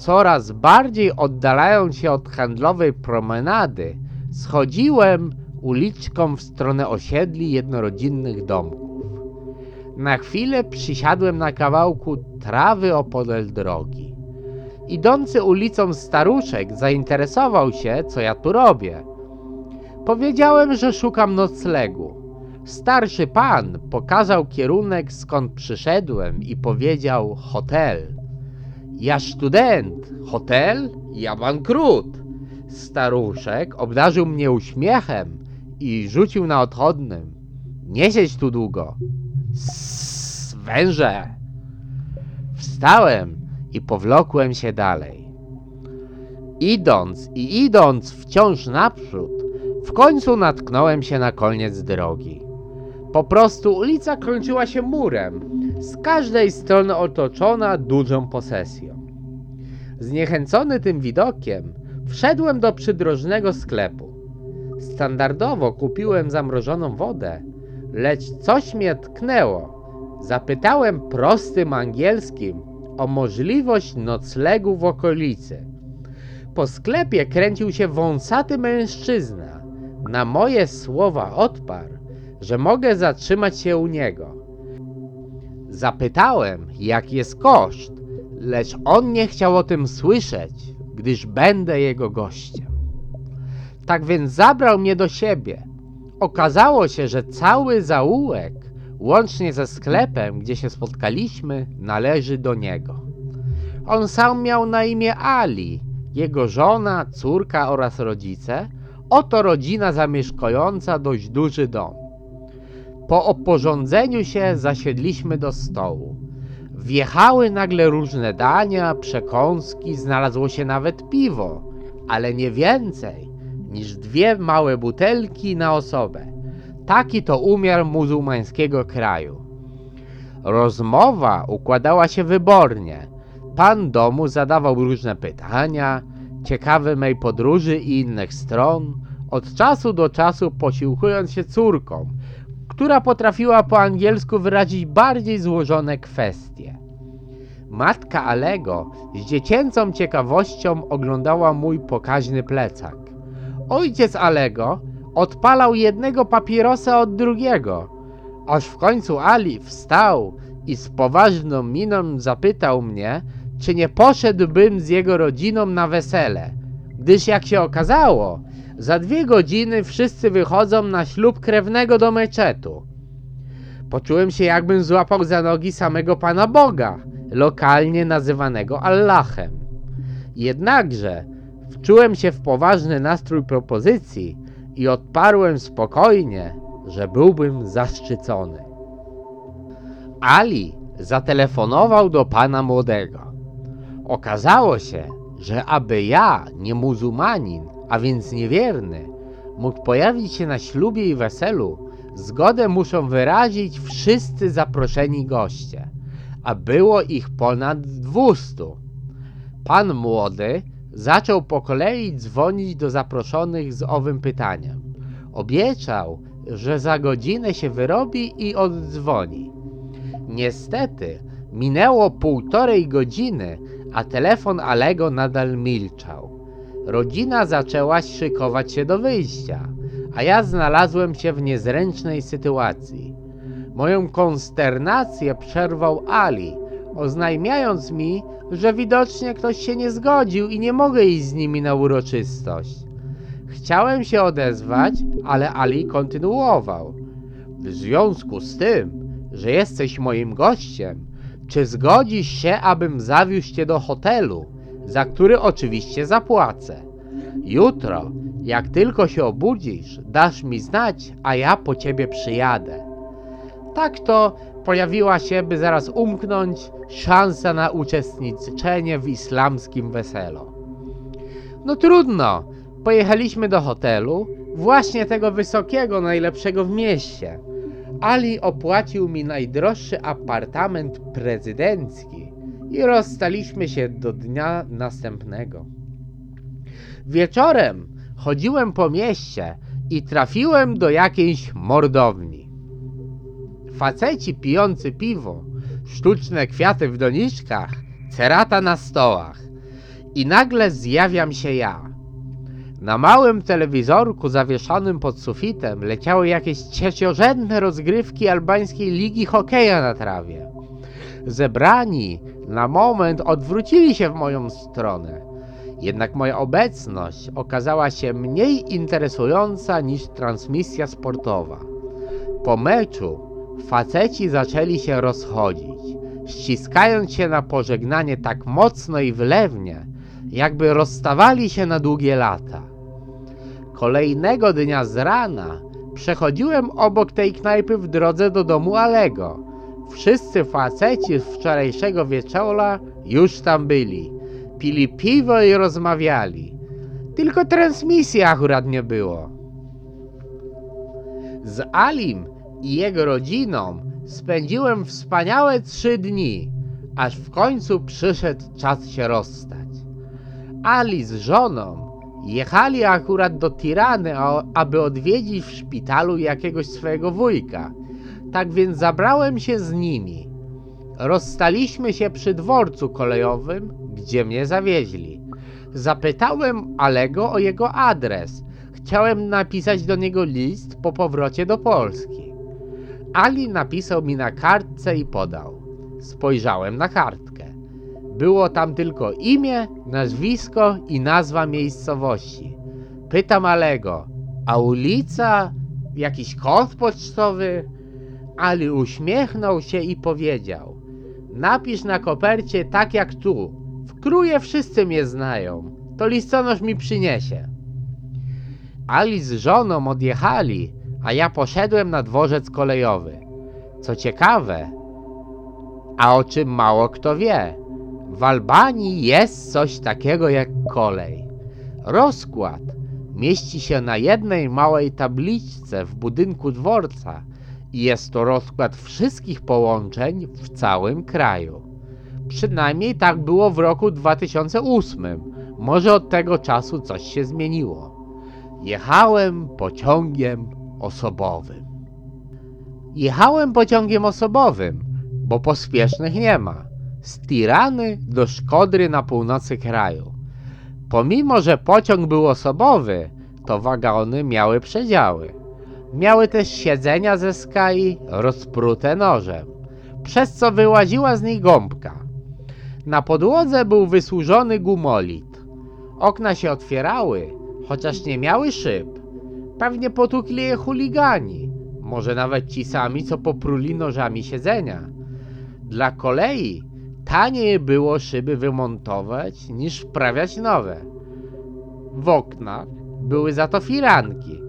coraz bardziej oddalając się od handlowej promenady, schodziłem uliczką w stronę osiedli jednorodzinnych domków. Na chwilę przysiadłem na kawałku trawy opodal drogi. Idący ulicą staruszek zainteresował się, co ja tu robię. Powiedziałem, że szukam noclegu. Starszy pan pokazał kierunek, skąd przyszedłem i powiedział hotel. Ja student, hotel, ja bankrut. Staruszek obdarzył mnie uśmiechem i rzucił na odchodnym. Nie siedź tu długo. Sss, węże. Wstałem i powlokłem się dalej. Idąc i idąc wciąż naprzód, w końcu natknąłem się na koniec drogi. Po prostu ulica kończyła się murem, z każdej strony otoczona dużą posesją. Zniechęcony tym widokiem, wszedłem do przydrożnego sklepu. Standardowo kupiłem zamrożoną wodę, lecz coś mnie tknęło. Zapytałem prostym angielskim o możliwość noclegu w okolicy. Po sklepie kręcił się wąsaty mężczyzna. Na moje słowa odparł, że mogę zatrzymać się u niego. Zapytałem, jaki jest koszt, lecz on nie chciał o tym słyszeć, gdyż będę jego gościem. Tak więc zabrał mnie do siebie. Okazało się, że cały zaułek, łącznie ze sklepem, gdzie się spotkaliśmy, należy do niego. On sam miał na imię Ali, jego żona, córka oraz rodzice. Oto rodzina zamieszkująca dość duży dom. Po oporządzeniu się zasiedliśmy do stołu. Wjechały nagle różne dania, przekąski, znalazło się nawet piwo, ale nie więcej niż dwie małe butelki na osobę. Taki to umiar muzułmańskiego kraju. Rozmowa układała się wybornie. Pan domu zadawał różne pytania, ciekawe mej podróży i innych stron, od czasu do czasu posiłkując się córką, która potrafiła po angielsku wyrazić bardziej złożone kwestie. Matka Alego z dziecięcą ciekawością oglądała mój pokaźny plecak. Ojciec Alego odpalał jednego papierosa od drugiego, aż w końcu Ali wstał i z poważną miną zapytał mnie, czy nie poszedłbym z jego rodziną na wesele, gdyż jak się okazało, za dwie godziny wszyscy wychodzą na ślub krewnego do meczetu. Poczułem się jakbym złapał za nogi samego Pana Boga, lokalnie nazywanego Allahem. Jednakże wczułem się w poważny nastrój propozycji i odparłem spokojnie, że byłbym zaszczycony. Ali zatelefonował do pana młodego. Okazało się, że aby ja, nie muzułmanin, a więc niewierny, mógł pojawić się na ślubie i weselu, zgodę muszą wyrazić wszyscy zaproszeni goście, a było ich ponad dwustu. Pan młody zaczął po kolei dzwonić do zaproszonych z owym pytaniem. Obiecał, że za godzinę się wyrobi i oddzwoni. Niestety, minęło półtorej godziny, a telefon Alego nadal milczał. Rodzina zaczęła szykować się do wyjścia, a ja znalazłem się w niezręcznej sytuacji. Moją konsternację przerwał Ali, oznajmiając mi, że widocznie ktoś się nie zgodził i nie mogę iść z nimi na uroczystość. Chciałem się odezwać, ale Ali kontynuował. W związku z tym, że jesteś moim gościem, czy zgodzisz się, abym zawiózł cię do hotelu, za który oczywiście zapłacę? Jutro, jak tylko się obudzisz, dasz mi znać, a ja po ciebie przyjadę. Tak to pojawiła się, by zaraz umknąć, szansa na uczestniczenie w islamskim weselu. No trudno, pojechaliśmy do hotelu, właśnie tego wysokiego, najlepszego w mieście. Ali opłacił mi najdroższy apartament prezydencki i rozstaliśmy się do dnia następnego. Wieczorem chodziłem po mieście i trafiłem do jakiejś mordowni. Faceci pijący piwo, sztuczne kwiaty w doniczkach, cerata na stołach. I nagle zjawiam się ja. Na małym telewizorku zawieszonym pod sufitem leciały jakieś trzeciorzędne rozgrywki albańskiej ligi hokeja na trawie. Zebrani na moment odwrócili się w moją stronę. Jednak moja obecność okazała się mniej interesująca niż transmisja sportowa. Po meczu faceci zaczęli się rozchodzić, ściskając się na pożegnanie tak mocno i wylewnie, jakby rozstawali się na długie lata. Kolejnego dnia z rana przechodziłem obok tej knajpy w drodze do domu Alego. Wszyscy faceci z wczorajszego wieczora już tam byli. Pili piwo i rozmawiali. Tylko transmisji akurat nie było. Z Alim i jego rodziną spędziłem wspaniałe trzy dni, aż w końcu przyszedł czas się rozstać. Ali z żoną jechali akurat do Tirany, aby odwiedzić w szpitalu jakiegoś swojego wujka. Tak więc zabrałem się z nimi. Rozstaliśmy się przy dworcu kolejowym, gdzie mnie zawieźli. Zapytałem Alego o jego adres. Chciałem napisać do niego list po powrocie do Polski. Ali napisał mi na kartce i podał. Spojrzałem na kartkę. Było tam tylko imię, nazwisko i nazwa miejscowości. Pytam Alego, a ulica? Jakiś kod pocztowy? Ali uśmiechnął się i powiedział: Napisz na kopercie tak jak tu. W kruje wszyscy mnie znają. To listonosz mi przyniesie. Ali z żoną odjechali, a ja poszedłem na dworzec kolejowy. Co ciekawe, a o czym mało kto wie, w Albanii jest coś takiego jak kolej. Rozkład mieści się na jednej małej tabliczce w budynku dworca i jest to rozkład wszystkich połączeń w całym kraju. Przynajmniej tak było w roku 2008. Może od tego czasu coś się zmieniło. Jechałem pociągiem osobowym. Jechałem pociągiem osobowym, bo pospiesznych nie ma. Z Tirany do Szkodry na północy kraju. Pomimo, że pociąg był osobowy, to wagony miały przedziały. Miały też siedzenia ze skai rozprute nożem, przez co wyłaziła z nich gąbka. Na podłodze był wysłużony gumolit. Okna się otwierały, chociaż nie miały szyb. Pewnie potukli je chuligani, może nawet ci sami, co popruli nożami siedzenia. Dla kolei taniej było szyby wymontować niż wprawiać nowe. W oknach były za to firanki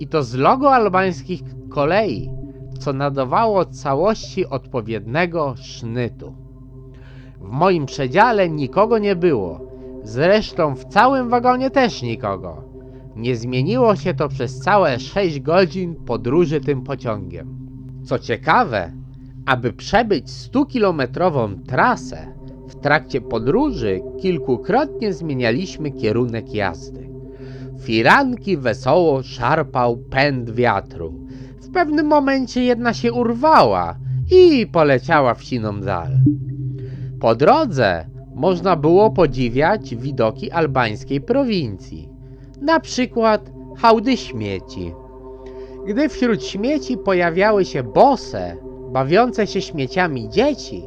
i to z logo albańskich kolei, co nadawało całości odpowiednego sznytu. W moim przedziale nikogo nie było, zresztą w całym wagonie też nikogo. Nie zmieniło się to przez całe 6 godzin podróży tym pociągiem. Co ciekawe, aby przebyć 100-kilometrową trasę, w trakcie podróży kilkukrotnie zmienialiśmy kierunek jazdy. Firanki wesoło szarpał pęd wiatru. W pewnym momencie jedna się urwała i poleciała w siną dal. Po drodze można było podziwiać widoki albańskiej prowincji, na przykład hałdy śmieci. Gdy wśród śmieci pojawiały się bose, bawiące się śmieciami dzieci,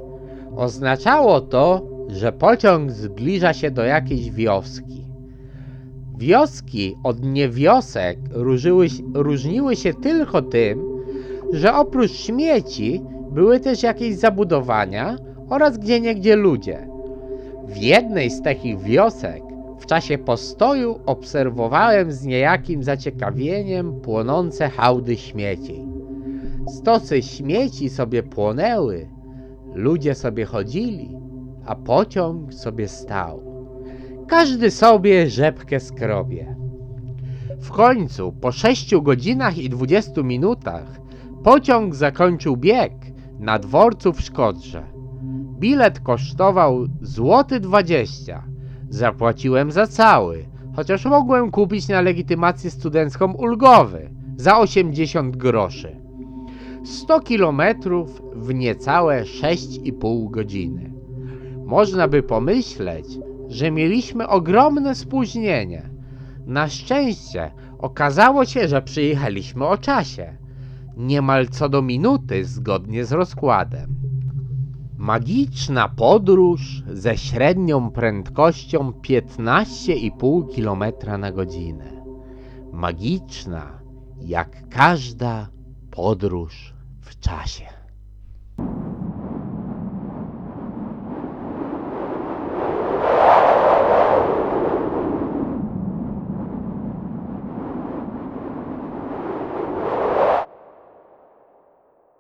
oznaczało to, że pociąg zbliża się do jakiejś wioski. Wioski od niewiosek różyły, różniły się tylko tym, że oprócz śmieci były też jakieś zabudowania oraz gdzieniegdzie ludzie. W jednej z takich wiosek w czasie postoju obserwowałem z niejakim zaciekawieniem płonące hałdy śmieci. Stosy śmieci sobie płonęły, ludzie sobie chodzili, a pociąg sobie stał. Każdy sobie rzepkę skrobie. W końcu, po 6 godzinach i 20 minutach, pociąg zakończył bieg na dworcu w Szkodrze. Bilet kosztował złoty 20. Zapłaciłem za cały, chociaż mogłem kupić na legitymację studencką ulgowy za 80 groszy. 100 kilometrów w niecałe 6,5 godziny. Można by pomyśleć, że mieliśmy ogromne spóźnienie. Na szczęście okazało się, że przyjechaliśmy o czasie. Niemal co do minuty zgodnie z rozkładem. Magiczna podróż ze średnią prędkością 15,5 km na godzinę. Magiczna jak każda podróż w czasie.